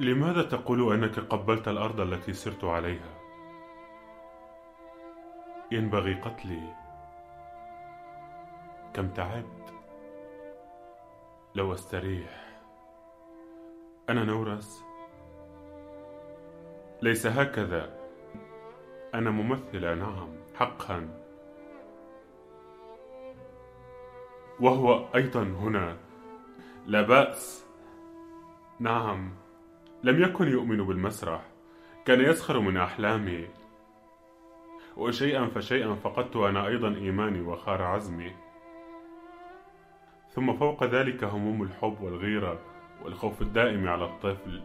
لماذا تقول أنك قبلت الأرض التي سرت عليها؟ ينبغي قتلي. كم تعبت. لو أستريح. أنا نورس. ليس هكذا. أنا ممثله نعم حقا. وهو أيضا هنا. لا بأس. نعم. لم يكن يؤمن بالمسرح. كان يسخر من أحلامي. وشيئا فشيئا فقدت أنا أيضا إيماني وخار عزمي. ثم فوق ذلك هموم الحب والغيرة والخوف الدائم على الطفل.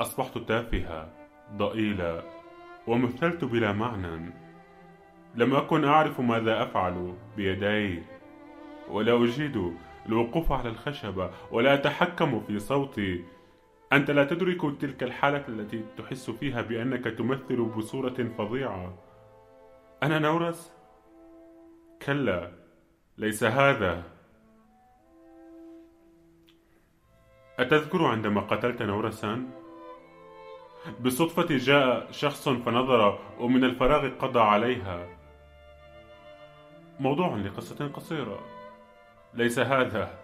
أصبحت تافهه ضئيله ومثلت بلا معنى. لم أكن أعرف ماذا أفعل بيدي ولا أجيد الوقوف على الخشبة ولا أتحكم في صوتي أنت لا تدرك تلك الحالة التي تحس فيها بأنك تمثل بصورة فظيعة. أنا نورس؟ كلا ليس هذا. أتذكر عندما قتلت نورسا؟ بالصدفة جاء شخص فنظر ومن الفراغ قضى عليها. موضوع لقصة قصيرة. ليس هذا.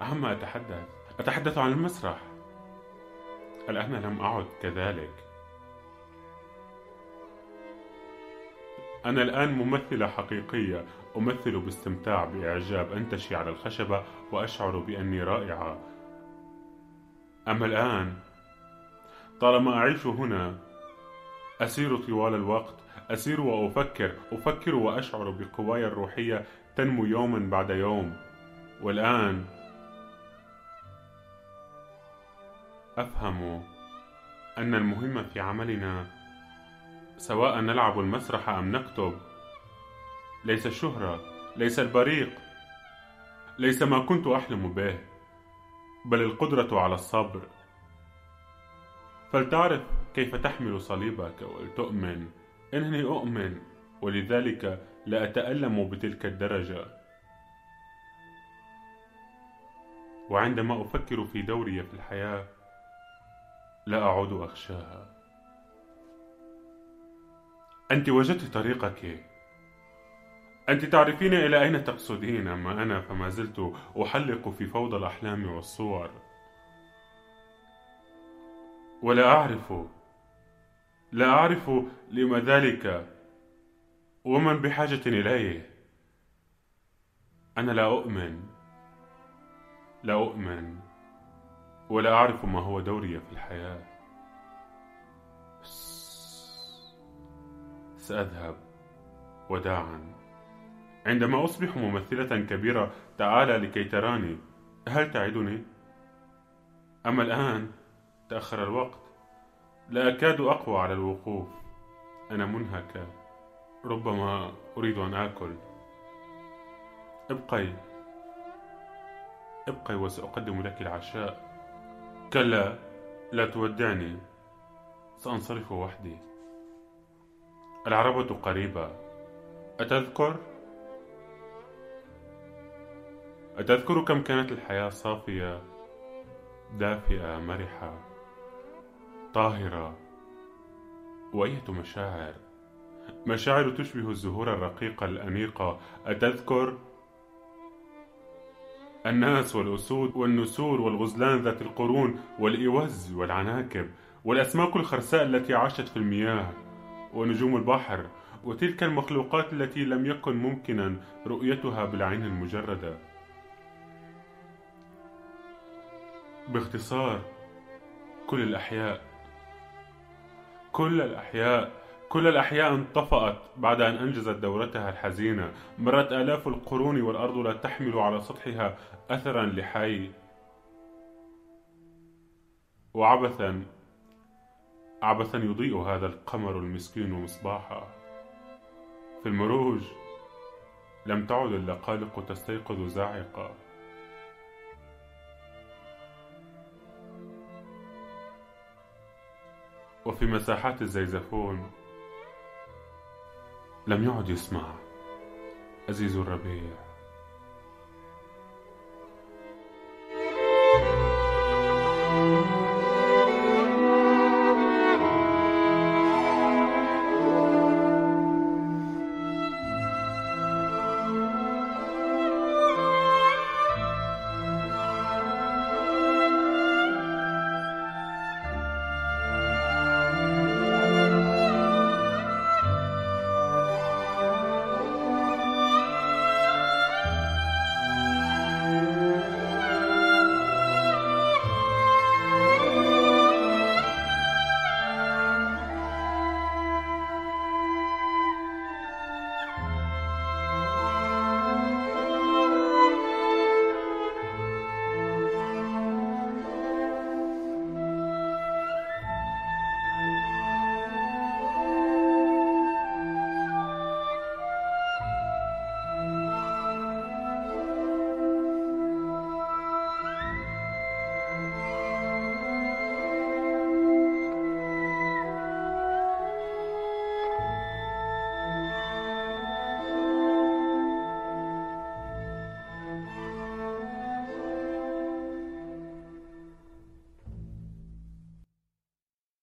عما أتحدث أتحدث عن المسرح. الآن لم أعد كذلك. أنا الآن ممثلة حقيقية. أمثل باستمتاع بإعجاب. أنتشي على الخشبة وأشعر بأني رائعة. أما الآن طالما أعيش هنا أسير طوال الوقت. أسير وأفكر أفكر وأشعر بقواي الروحية تنمو يوما بعد يوم. والآن أفهم أن المهم في عملنا سواء نلعب المسرح أم نكتب ليس الشهرة ليس البريق ليس ما كنت أحلم به بل القدرة على الصبر. فلتعرف كيف تحمل صليبك ولتؤمن إنني أؤمن ولذلك لا أتألم بتلك الدرجة. وعندما أفكر في دوري في الحياة لا أعود أخشاها. أنت وجدت طريقك. أنت تعرفين إلى أين تقصدين أما أنا فما زلت أحلق في فوضى الأحلام والصور. ولا أعرف لا أعرف لما ذلك. ومن بحاجة إليه؟ أنا لا أؤمن. لا أؤمن. ولا أعرف ما هو دوري في الحياة. سأذهب وداعا. عندما أصبح ممثلة كبيرة تعال لكي تراني. هل تعدني؟ أما الآن تأخر الوقت. لا أكاد أقوى على الوقوف. أنا منهكة. ربما أريد أن آكل. ابقي. ابقي وسأقدم لك العشاء. كلا لا تودعني. سأنصرف وحدي. العربة قريبة. أتذكر؟ أتذكر كم كانت الحياة صافية دافئة مرحة طاهرة. وأية مشاعر؟ مشاعر تشبه الزهور الرقيقة الأنيقة أتذكر؟ الناس والأسود والنسور والغزلان ذات القرون والإوز والعناكب والأسماك الخرساء التي عاشت في المياه ونجوم البحر وتلك المخلوقات التي لم يكن ممكنا رؤيتها بالعين المجردة باختصار كل الأحياء كل الأحياء كل الأحياء انطفأت بعد أن أنجزت دورتها الحزينة. مرت آلاف القرون والأرض لا تحمل على سطحها أثرا لحي. وعبثا عبثا يضيء هذا القمر المسكين مصباحا. في المروج لم تعد اللقالق تستيقظ زاعقة وفي مساحات الزيزفون لم يعد يسمع. أزيز الربيع.